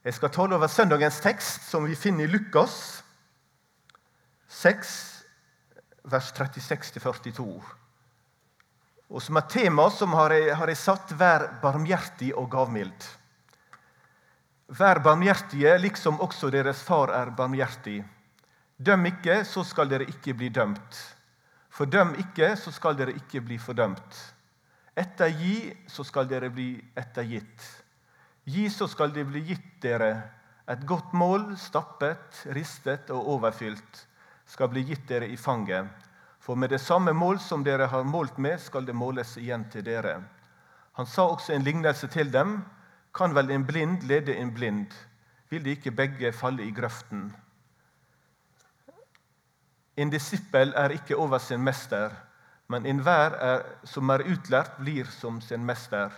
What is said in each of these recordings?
Jeg skal tale over søndagens tekst, som vi finner i Lukas 6, vers 36-42. Og Som et tema som har jeg, har jeg satt 'Vær barmhjertig og gavmild'. Vær barmhjertige, liksom også deres far er barmhjertig. Døm ikke, så skal dere ikke bli dømt. Fordøm ikke, så skal dere ikke bli fordømt. Ettergi, så skal dere bli ettergitt. Gi, så skal det bli gitt dere. Et godt mål, stappet, ristet og overfylt, skal bli gitt dere i fanget. For med det samme mål som dere har målt med, skal det måles igjen til dere. Han sa også en lignelse til dem. Kan vel en blind lede en blind? Vil de ikke begge falle i grøften? En disippel er ikke over sin mester, men enhver som er utlært, blir som sin mester.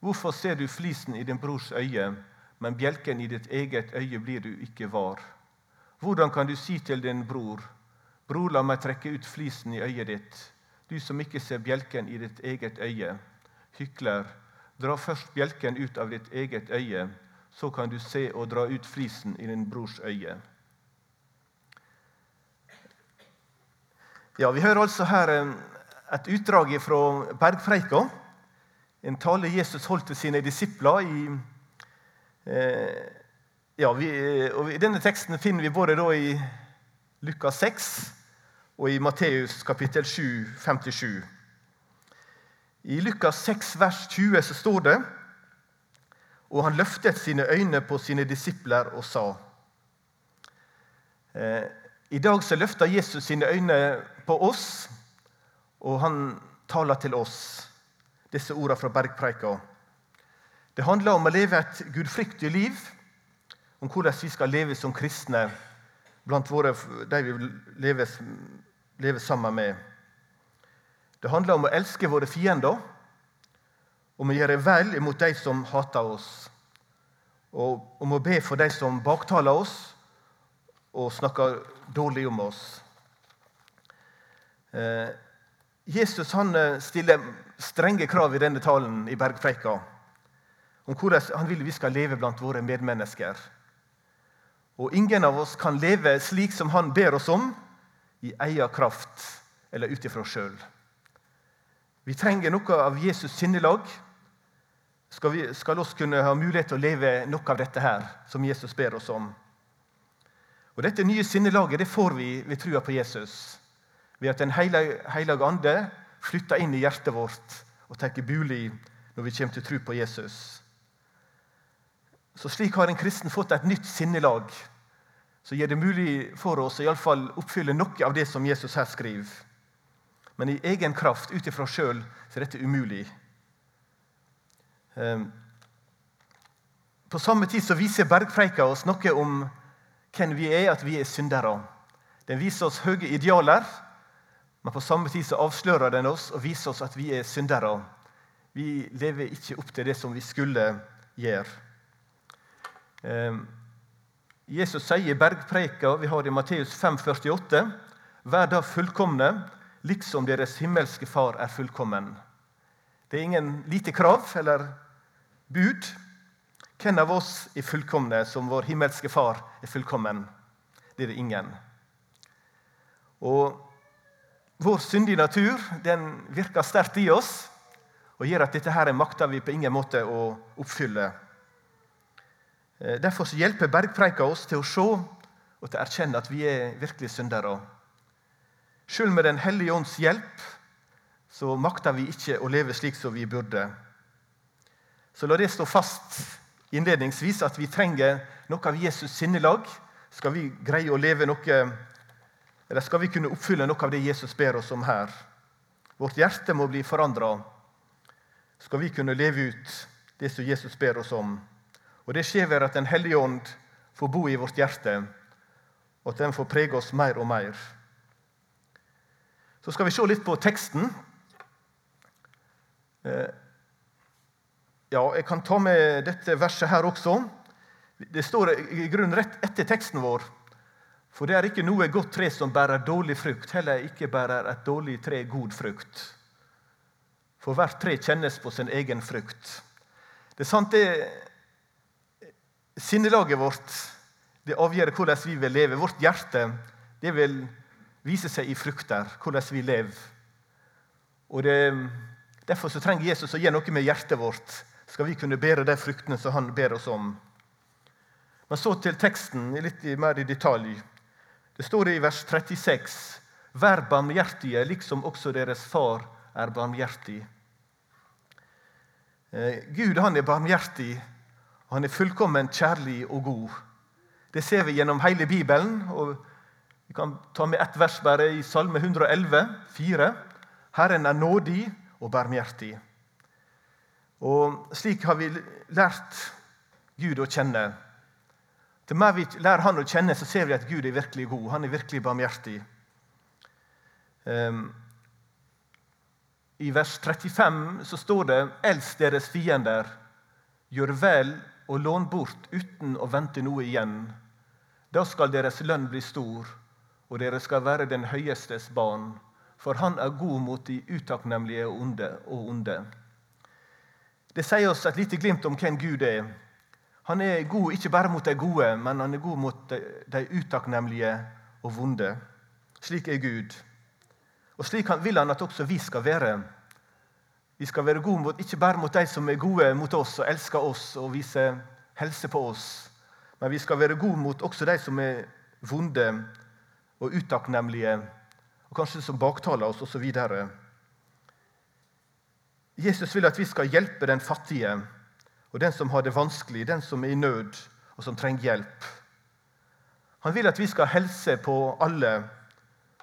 Hvorfor ser du flisen i din brors øye, men bjelken i ditt eget øye blir du ikke var? Hvordan kan du si til din bror, bror, la meg trekke ut flisen i øyet ditt, du som ikke ser bjelken i ditt eget øye? Hykler, dra først bjelken ut av ditt eget øye, så kan du se og dra ut flisen i din brors øye. Ja, Vi hører altså her eh, et utdrag fra Bergpreika, en tale Jesus holdt til sine disipler. I, eh, ja, vi, og I denne teksten finner vi både i Lukas 6 og i Matteus kapittel 7, 57. I Lukas 6, vers 20 så står det og han løftet sine øyne på sine disipler og sa eh, I dag så løfter Jesus sine øyne på oss, og han taler til oss, disse ordene fra Bergpreika. Det handler om å leve et gudfryktig liv, om hvordan vi skal leve som kristne blant våre, de vi lever, lever sammen med. Det handler om å elske våre fiender, om å gjøre vel imot de som hater oss, og om å be for de som baktaler oss og snakker dårlig om oss. Eh, Jesus han eh, stiller strenge krav i denne talen i Bergpreika om hvordan han vil vi skal leve blant våre medmennesker. Og Ingen av oss kan leve slik som han ber oss om, i egen kraft eller ut ifra sjøl. Vi trenger noe av Jesus' sinnelag. Skal vi skal oss kunne ha mulighet til å leve noe av dette her, som Jesus ber oss om. Og Dette nye sinnelaget det får vi ved trua på Jesus ved at Den hellige ande flytter inn i hjertet vårt og tar bolig når vi kommer til tro på Jesus. Så Slik har en kristen fått et nytt sinnelag som gjør det mulig for oss å i alle fall oppfylle noe av det som Jesus her skriver. Men i egen kraft, ut ifra sjøl, er dette umulig. Ehm, på samme tid så viser bergpreika oss noe om hvem vi er, at vi er syndere. Den viser oss høye idealer, men på samme tid så avslører den oss og viser oss at vi er syndere. Vi lever ikke opp til det som vi skulle gjøre. Ehm, Jesus sier i bergpreika vi har i Matteus 5,48.: Vær da fullkomne, liksom deres himmelske Far er fullkommen. Det er ingen lite krav eller bud. Hvem av oss er fullkomne som vår himmelske Far er fullkommen? Det er det ingen. Og vår syndige natur den virker sterkt i oss og gjør at dette her makter vi på ingen måte å oppfylle. Derfor derfor hjelper bergpreika oss til å se og til å erkjenne at vi er virkelig syndere. Selv med Den hellige ånds hjelp så makter vi ikke å leve slik som vi burde. Så la det stå fast innledningsvis at vi trenger noe av Jesus' sinnelag. Skal vi greie å leve noe eller skal vi kunne oppfylle noe av det Jesus ber oss om her? Vårt hjerte må bli forandra. Skal vi kunne leve ut det som Jesus ber oss om? Og Det skjer ved at Den hellige ånd får bo i vårt hjerte, og at den får prege oss mer og mer. Så skal vi se litt på teksten. Eh, ja, Jeg kan ta med dette verset her også. Det står i grunnen rett etter teksten vår. For det er ikke noe godt tre som bærer dårlig frukt, heller ikke bærer et dårlig tre god frukt. For hvert tre kjennes på sin egen frukt. Det er sant, det Sinnelaget vårt det avgjør hvordan vi vil leve. Vårt hjerte det vil vise seg i frukter, hvordan vi lever. Og det, Derfor så trenger Jesus å gjøre noe med hjertet vårt, skal vi kunne bære de fruktene som han ber oss om. Men så til teksten, litt mer i detalj. Det står i vers 36.: Vær barmhjertige, liksom også deres far er barmhjertig. Eh, Gud han er barmhjertig, og han er fullkomment kjærlig og god. Det ser vi gjennom hele Bibelen. og Vi kan ta med ett vers bare i Salme 111, 4. Herren er nådig og barmhjertig. Og Slik har vi lært Gud å kjenne. Til mer vi lærer Han å kjenne, så ser vi at Gud er virkelig god. Han er virkelig barmhjertig. Um, I vers 35 så står det:" Elsk deres fiender, gjør vel og lån bort uten å vente noe igjen. Da skal deres lønn bli stor, og dere skal være den høyestes barn. For han er god mot de utakknemlige. Og onde. Det sier oss et lite glimt om hvem Gud er. Han er god ikke bare mot de gode, men han er god mot de utakknemlige og vonde. Slik er Gud. Og Slik vil han at også vi skal være. Vi skal være gode mot, ikke bare mot de som er gode mot oss og elsker oss og viser helse på oss, men vi skal være gode mot også de som er vonde og utakknemlige, og kanskje som baktaler oss osv. Jesus vil at vi skal hjelpe den fattige og den som har det vanskelig, den som er i nød og som trenger hjelp. Han vil at vi skal helse på alle,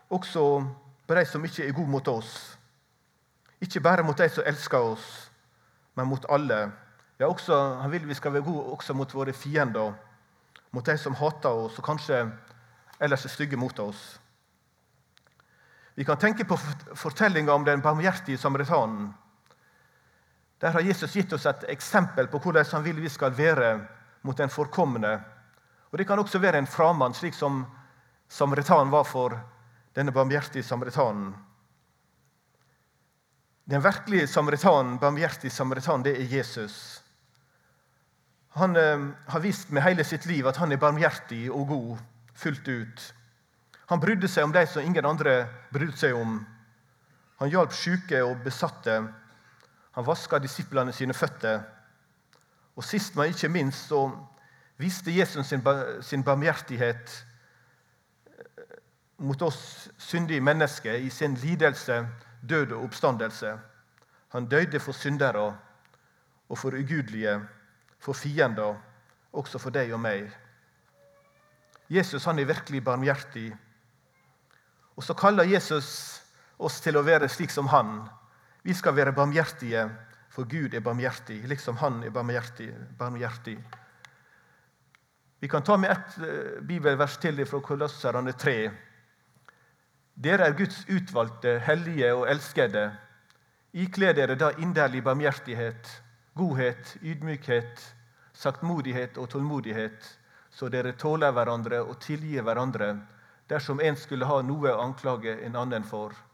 også på de som ikke er gode mot oss. Ikke bare mot de som elsker oss, men mot alle. Ja, også, han vil vi skal være gode også mot våre fiender, mot de som hater oss og kanskje ellers er stygge mot oss. Vi kan tenke på fortellinga om den barmhjertige samaritanen. Der har Jesus gitt oss et eksempel på hvordan han vil vi skal være mot den forkomne. Og Det kan også være en framann, slik som samaritanen var for denne barmhjertige samaritanen. Den virkelige samaritanen, barmhjertige samaritanen, det er Jesus. Han eh, har vist med hele sitt liv at han er barmhjertig og god fullt ut. Han brydde seg om de som ingen andre brydde seg om. Han hjalp syke og besatte. Han vaska disiplene sine føtter. Og sist, men ikke minst, så viste Jesus sin, sin barmhjertighet eh, mot oss syndige mennesker i sin lidelse, død og oppstandelse. Han døde for syndere og for ugudelige, for fiender, også for deg og meg. Jesus han er virkelig barmhjertig. Og så kaller Jesus oss til å være slik som han, vi skal være barmhjertige, for Gud er barmhjertig, liksom Han er barmhjertig. barmhjertig. Vi kan ta med ett eh, bibelvers til fra Kolosserne 3. Dere er Guds utvalgte, hellige og elskede. Ikle dere da inderlig barmhjertighet, godhet, ydmykhet, saktmodighet og tålmodighet, så dere tåler hverandre og tilgir hverandre dersom en skulle ha noe å anklage en annen for.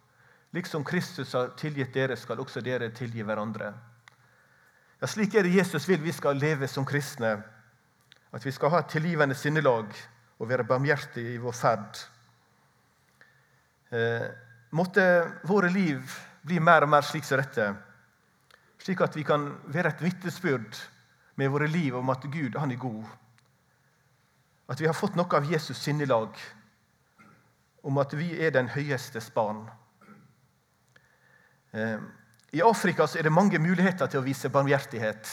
Liksom Kristus har tilgitt dere, skal også dere tilgi hverandre. Ja, Slik er det Jesus vil vi skal leve som kristne. At vi skal ha et tilgivende sinnelag og være barmhjertige i vår ferd. Eh, måtte våre liv bli mer og mer slik som dette, slik at vi kan være et vitnesbyrd med våre liv om at Gud han er god. At vi har fått noe av Jesus sinnelag, om at vi er den høyestes barn. Eh, I Afrika er det mange muligheter til å vise barmhjertighet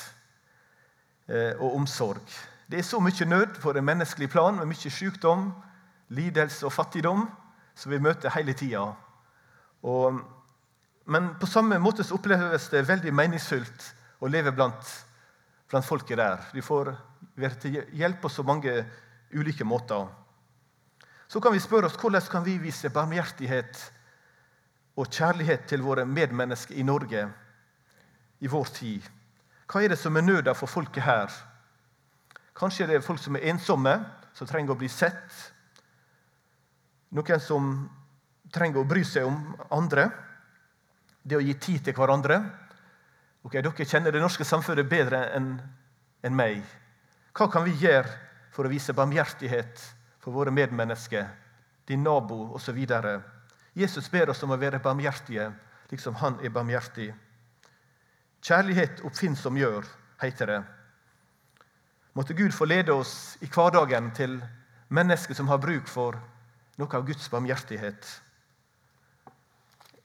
eh, og omsorg. Det er så mye nød på det menneskelige plan, med mye sykdom, lidelse og fattigdom, som vi møter hele tida. Men på samme måte så oppleves det veldig meningsfullt å leve blant, blant folket der. De får være til hjelp på så mange ulike måter. Så kan vi spørre oss hvordan kan vi vise barmhjertighet og kjærlighet til våre medmennesker i Norge i vår tid. Hva er det som er nøda for folket her? Kanskje det er folk som er ensomme, som trenger å bli sett. Noen som trenger å bry seg om andre. Det å gi tid til hverandre. Ok, Dere kjenner det norske samfunnet bedre enn en meg. Hva kan vi gjøre for å vise barmhjertighet for våre medmennesker, din nabo osv.? Jesus ber oss om å være barmhjertige, liksom han er barmhjertig. Kjærlighet oppfinnsom gjør, heter det. Måtte Gud få lede oss i hverdagen til mennesker som har bruk for noe av Guds barmhjertighet.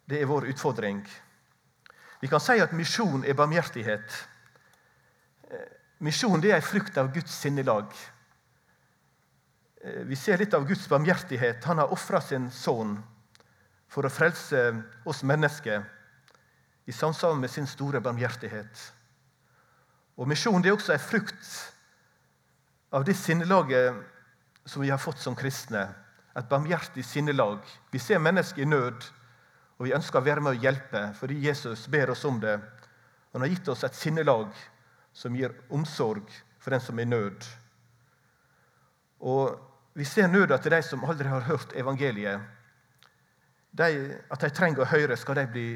Det er vår utfordring. Vi kan si at misjon er barmhjertighet. Misjon er en frukt av Guds sinnelag. Vi ser litt av Guds barmhjertighet. Han har ofra sin sønn for å frelse oss mennesker i samsvar med sin store barmhjertighet. Og Misjon er også en frukt av det sinnelaget som vi har fått som kristne. Et barmhjertig sinnelag. Vi ser mennesker i nød, og vi ønsker å være med å hjelpe fordi Jesus ber oss om det. Han har gitt oss et sinnelag som gir omsorg for den som er i nød. Og Vi ser nøda til de som aldri har hørt evangeliet de, at de trenger å høre, skal de bli,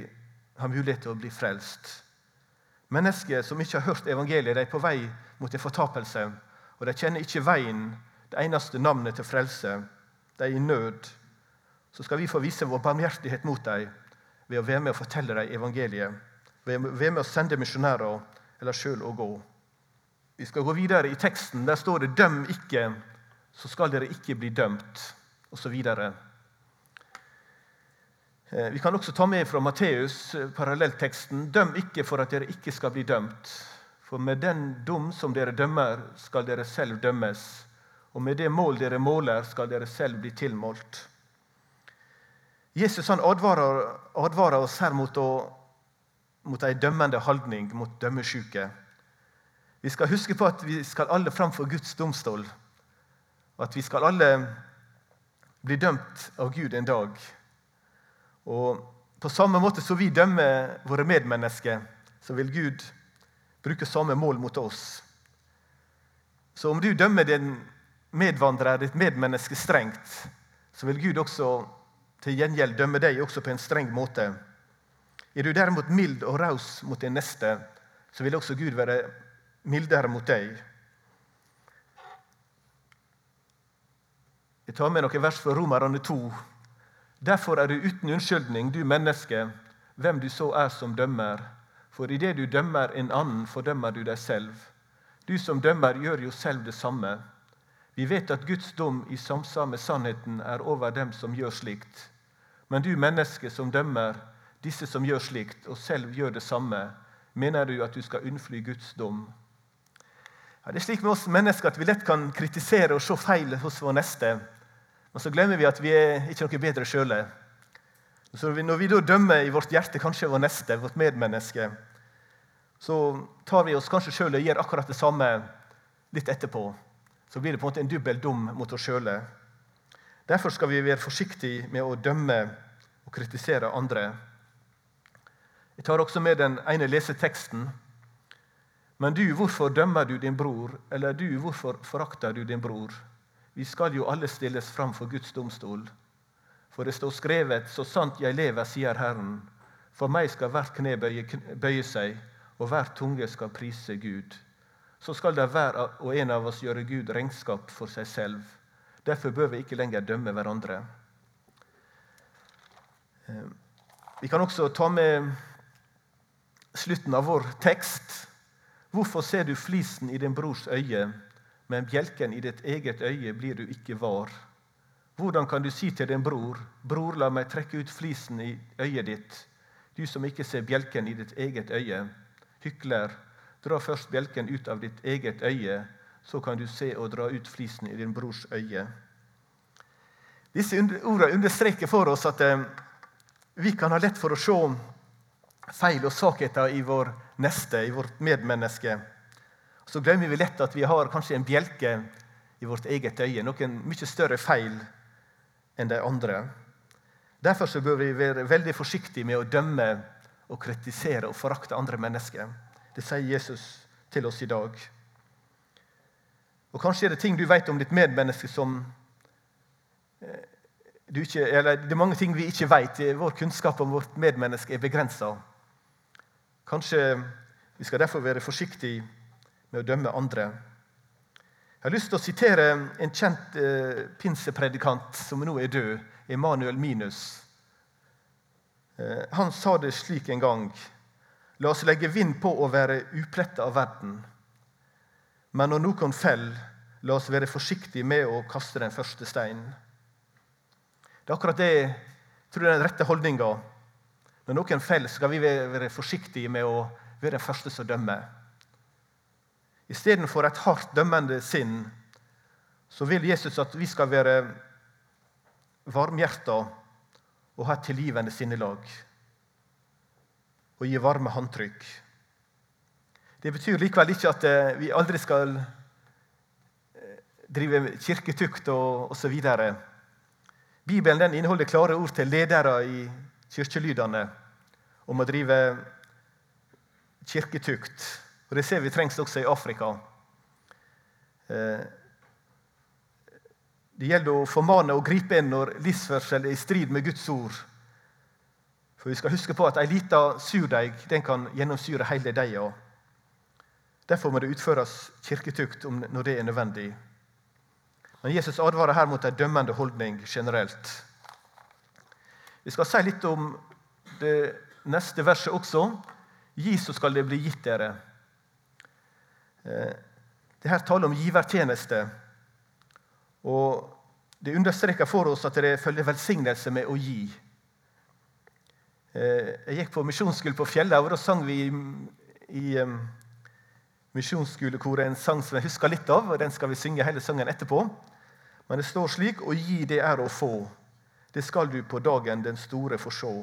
ha mulighet til å bli frelst. Mennesker som ikke har hørt evangeliet, de er på vei mot en fortapelse. Og de kjenner ikke veien, det eneste navnet til frelse. De er i nød. Så skal vi få vise vår barmhjertighet mot dem ved å være med og fortelle dem evangeliet. Ved å være med å sende misjonærer eller sjøl å gå. Vi skal gå videre i teksten. Der står det 'døm ikke, så skal dere ikke bli dømt', osv. Eh, vi kan også ta med fra Matteus, eh, parallellteksten. Døm ikke for at dere ikke skal bli dømt. For med den dom som dere dømmer, skal dere selv dømmes. Og med det mål dere måler, skal dere selv bli tilmålt. Jesus han advarer, advarer oss her mot, å, mot ei dømmende holdning, mot dømmesjuke. Vi skal huske på at vi skal alle fram for Guds domstol. At vi skal alle bli dømt av Gud en dag. Og På samme måte som vi dømmer våre medmennesker, så vil Gud bruke samme mål mot oss. Så om du dømmer din medvandrer, ditt medmenneske, strengt, så vil Gud også til gjengjeld dømme deg også på en streng måte. Er du derimot mild og raus mot din neste, så vil også Gud være mildere mot deg. Jeg tar med noen vers fra Romerne 2, Derfor er du uten unnskyldning, du menneske, hvem du så er som dømmer. For idet du dømmer en annen, fordømmer du deg selv. Du som dømmer, gjør jo selv det samme. Vi vet at Guds dom i samsvar med sannheten er over dem som gjør slikt. Men du menneske som dømmer, disse som gjør slikt, og selv gjør det samme, mener du at du skal unnfly Guds dom? Ja, det er slik med oss mennesker at vi lett kan kritisere og se feil hos vår neste. Og så glemmer vi at vi er ikke noe bedre sjøle. Når vi da dømmer i vårt hjerte kanskje vår neste, vårt medmenneske, så tar vi oss kanskje sjøl og gjør akkurat det samme litt etterpå. Så blir det på en måte en dobbel dom mot oss sjøl. Derfor skal vi være forsiktige med å dømme og kritisere andre. Jeg tar også med den ene leseteksten. Men du, hvorfor dømmer du din bror? Eller du, hvorfor forakter du din bror? Vi skal jo alle stilles fram for Guds domstol. For det står skrevet, så sant jeg lever, sier Herren, for meg skal hvert kne bøye, bøye seg, og hver tunge skal prise Gud. Så skal det hver og en av oss gjøre Gud regnskap for seg selv. Derfor bør vi ikke lenger dømme hverandre. Eh, vi kan også ta med slutten av vår tekst. Hvorfor ser du flisen i din brors øye, men bjelken i ditt eget øye blir du ikke var. Hvordan kan du si til din bror, bror, la meg trekke ut flisen i øyet ditt, du som ikke ser bjelken i ditt eget øye? Hykler, dra først bjelken ut av ditt eget øye, så kan du se og dra ut flisen i din brors øye. Disse ordene understreker for oss at eh, vi kan ha lett for å se feil og svakheter i vår neste, i vårt medmenneske så glemmer vi lett at vi har kanskje en bjelke i vårt eget øye. Noen mye større feil enn de andre. Derfor bør vi være veldig forsiktige med å dømme og kritisere og forakte andre mennesker. Det sier Jesus til oss i dag. Og Kanskje er det ting du vet om ditt medmenneske som eh, du ikke, eller Det er mange ting vi ikke vet. Vår kunnskap om vårt medmenneske er begrensa. Kanskje vi skal derfor være forsiktige med å dømme andre. Jeg har lyst til å sitere en kjent eh, pinsepredikant som nå er død, Emanuel Minus. Eh, han sa det slik en gang La oss legge vind på å være upletta av verden. Men når noen faller, la oss være forsiktige med å kaste den første steinen. Det er akkurat det jeg tror er den rette holdninga. Når noen faller, skal vi være forsiktige med å være den første som dømmer. Istedenfor et hardt dømmende sinn så vil Jesus at vi skal være varmhjerta og ha et tilgivende sinnelag. Og gi varme håndtrykk. Det betyr likevel ikke at eh, vi aldri skal eh, drive kirketukt og osv. Bibelen den inneholder klare ord til ledere i kirkelydene om å drive kirketukt og Det ser vi trengs også i Afrika. Eh, det gjelder å formane og gripe inn når livsførsel er i strid med Guds ord. For vi skal huske på at Ei lita surdeig den kan gjennomsyre hele deiga. Derfor må det utføres kirketukt når det er nødvendig. Men Jesus advarer her mot en dømmende holdning generelt. Vi skal si litt om det neste verset også. Gi, så skal det bli gitt dere. Eh, det her taler om givertjeneste. Og det understreker for oss at det følger velsignelse med å gi. Eh, jeg gikk på misjonsskole på Fjellhaug, og da sang vi i, misjonsskolekoret en sang som jeg husker litt av. og Den skal vi synge hele sangen etterpå. Men det står slik Å gi, det er å få. Det skal du på dagen den store få sjå.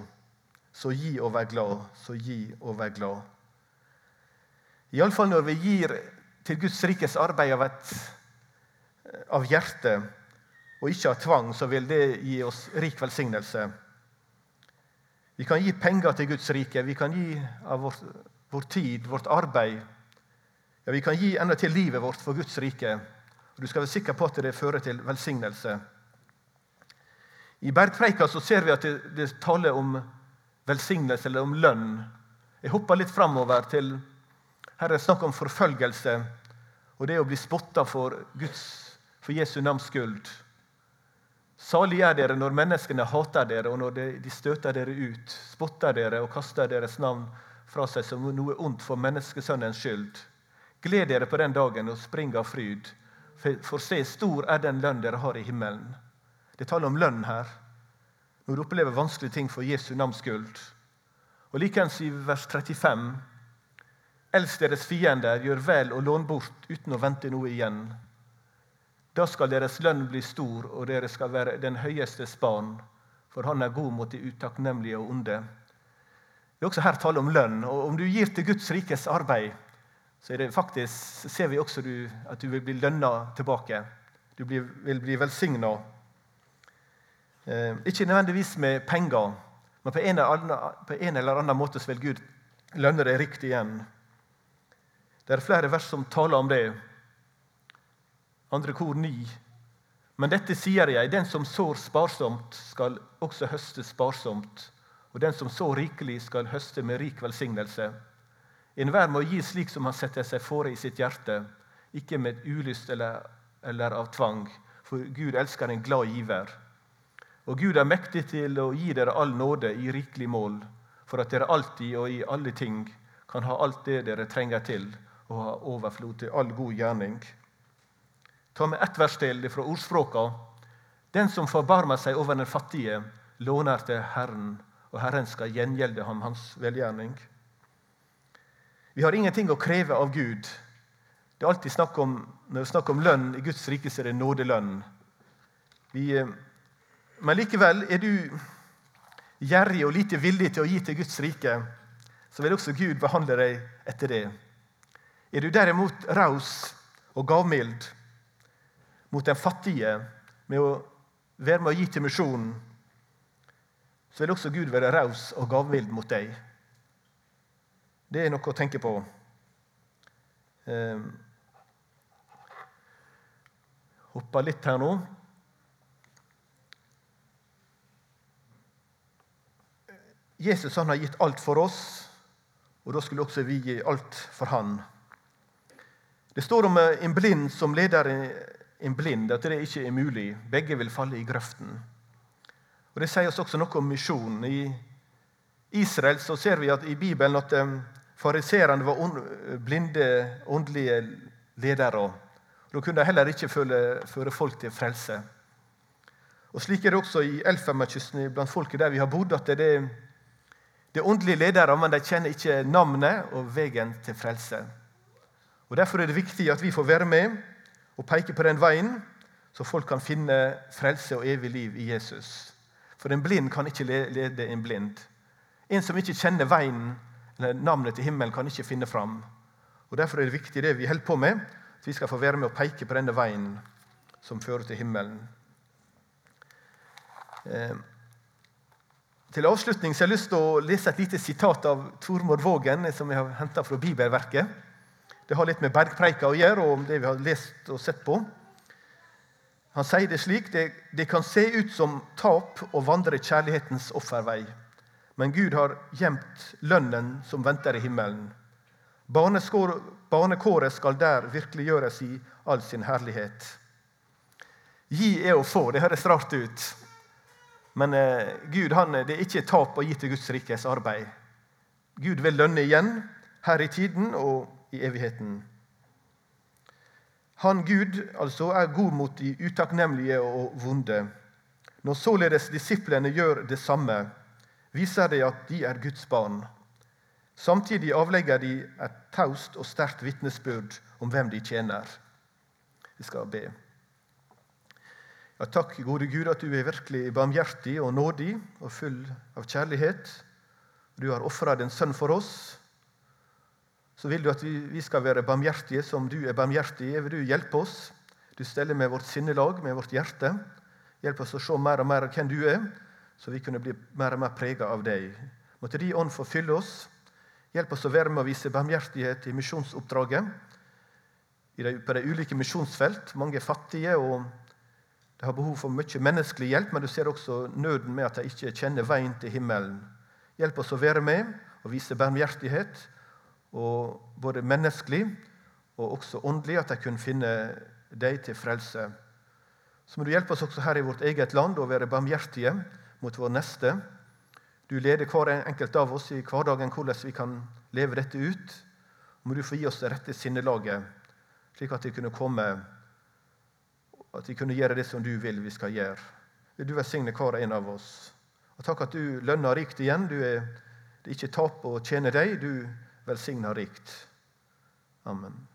Så gi og vær glad, så gi og vær glad. Iallfall når vi gir til Guds rikes arbeid av, et, av hjertet og ikke av tvang, så vil det gi oss rik velsignelse. Vi kan gi penger til Guds rike, vi kan gi av vår, vår tid, vårt arbeid. Ja, Vi kan gi enda til livet vårt for Guds rike. Og Du skal være sikker på at det fører til velsignelse. I Bergpreika så ser vi at det, det taler om velsignelse eller om lønn. Jeg hopper litt framover til her er det snakk om forfølgelse og det å bli spotta for, Guds, for Jesu navns skyld. Salig er dere når menneskene hater dere, og når de støter dere ut, spotter dere og kaster deres navn fra seg som noe ondt for menneskesønnens skyld. Gled dere på den dagen og spring av fryd, for se, stor er den lønn dere har i himmelen. Det taler om lønn her, når du opplever vanskelige ting for Jesu navns skyld. Og Likeens i vers 35 Elsk deres fiender, gjør vel og lån bort uten å vente noe igjen. Da skal deres lønn bli stor, og dere skal være den høyestes barn, for han er god mot de utakknemlige og onde. Det er også her tale om lønn. og Om du gir til Guds rikes arbeid, så faktisk, ser vi også at du vil bli lønna tilbake. Du vil bli velsigna. Eh, ikke nødvendigvis med penger, men på en, annen, på en eller annen måte så vil Gud lønne deg riktig igjen. Det er flere vers som taler om det. Andre kor 9. Men dette sier jeg, den som sår sparsomt, skal også høste sparsomt. Og den som sår rikelig, skal høste med rik velsignelse. Enhver må gi slik som han setter seg fore i sitt hjerte, ikke med ulyst eller, eller av tvang, for Gud elsker en glad giver. Og Gud er mektig til å gi dere all nåde i rikelig mål, for at dere alltid og i alle ting kan ha alt det dere trenger til og ha overflod til all god gjerning. Ta med ett vers til fra ordspråka. Den som forbarmer seg over den fattige, låner til Herren, og Herren skal gjengjelde ham hans velgjerning. Vi har ingenting å kreve av Gud. Det er alltid snakk om, Når det er snakk om lønn i Guds rike, så er det nådelønn. Vi, eh, men likevel, er du gjerrig og lite villig til å gi til Guds rike, så vil også Gud behandle deg etter det. Er du derimot raus og gavmild mot den fattige med å være med å gi til misjonen, så vil også Gud være raus og gavmild mot deg. Det er noe å tenke på. Eh, Hoppa litt her nå. Jesus han har gitt alt for oss, og da skulle også vi gi alt for han. Det står om en blind som leder en blind, at det ikke er mulig. Begge vil falle i grøften. Og Det sier oss også noe om misjonen. I Israel så ser vi i Bibelen at eh, fariserene var blinde åndelige ledere. Da kunne de heller ikke føre folk til frelse. Og Slik er det også i Elfenbenskysten blant folket der vi har bodd. at det er, det er åndelige ledere, men de kjenner ikke navnet og veien til frelse. Og Derfor er det viktig at vi får være med og peke på den veien, så folk kan finne frelse og evig liv i Jesus. For en blind kan ikke lede en blind. En som ikke kjenner veien eller navnet til himmelen, kan ikke finne fram. Og Derfor er det viktig det vi holder på med, at vi skal få være med og peke på denne veien som fører til himmelen. Eh, til avslutning så har jeg lyst til å lese et lite sitat av Tormod Vågen, som jeg har henta fra Bibelverket. Det har litt med bergpreika å gjøre, og det vi har lest og sett på. Han sier det slik det, det kan se ut som tap å vandre kjærlighetens offervei. Men Gud har gjemt lønnen som venter i himmelen. Barnekåret skal der virkeliggjøres i all sin herlighet. Gi er å få. Det høres rart ut. Men eh, Gud han, det er ikke tap å gi til Guds rikes arbeid. Gud vil lønne igjen, her i tiden og i evigheten. Han Gud altså er god mot de utakknemlige og vonde. Når således disiplene gjør det samme, viser det at de er Guds barn. Samtidig avlegger de et taust og sterkt vitnesbyrd om hvem de tjener. Vi skal be. Ja, takk, gode Gud, at du er virkelig barmhjertig og nådig og full av kjærlighet. Du har ofra din sønn for oss så vil du at vi skal være barmhjertige som du er barmhjertig. Vil du hjelpe oss? Du steller med vårt sinnelag, med vårt hjerte. Hjelp oss å se mer og mer av hvem du er, så vi kunne bli mer og mer prega av deg. Måtte Din ånd få fylle oss. Hjelp oss å være med å vise barmhjertighet i misjonsoppdraget. På de ulike misjonsfelt. Mange er fattige, og de har behov for mye menneskelig hjelp, men du ser også nøden med at de ikke kjenner veien til himmelen. Hjelp oss å være med og vise barmhjertighet og både menneskelig og også åndelig, at de kunne finne deg til frelse. Så må du hjelpe oss også her i vårt eget land å være barmhjertige mot vår neste. Du leder hver enkelt av oss i hverdagen hvordan vi kan leve dette ut. Må du få gi oss det rette sinnelaget, slik at vi kunne komme at vi kunne gjøre det som du vil vi skal gjøre. Vil du velsigne hver en av oss. Og Takk at du lønner rikt igjen. Du er, det er ikke tap å tjene deg. Du velsigna rikt. Amen.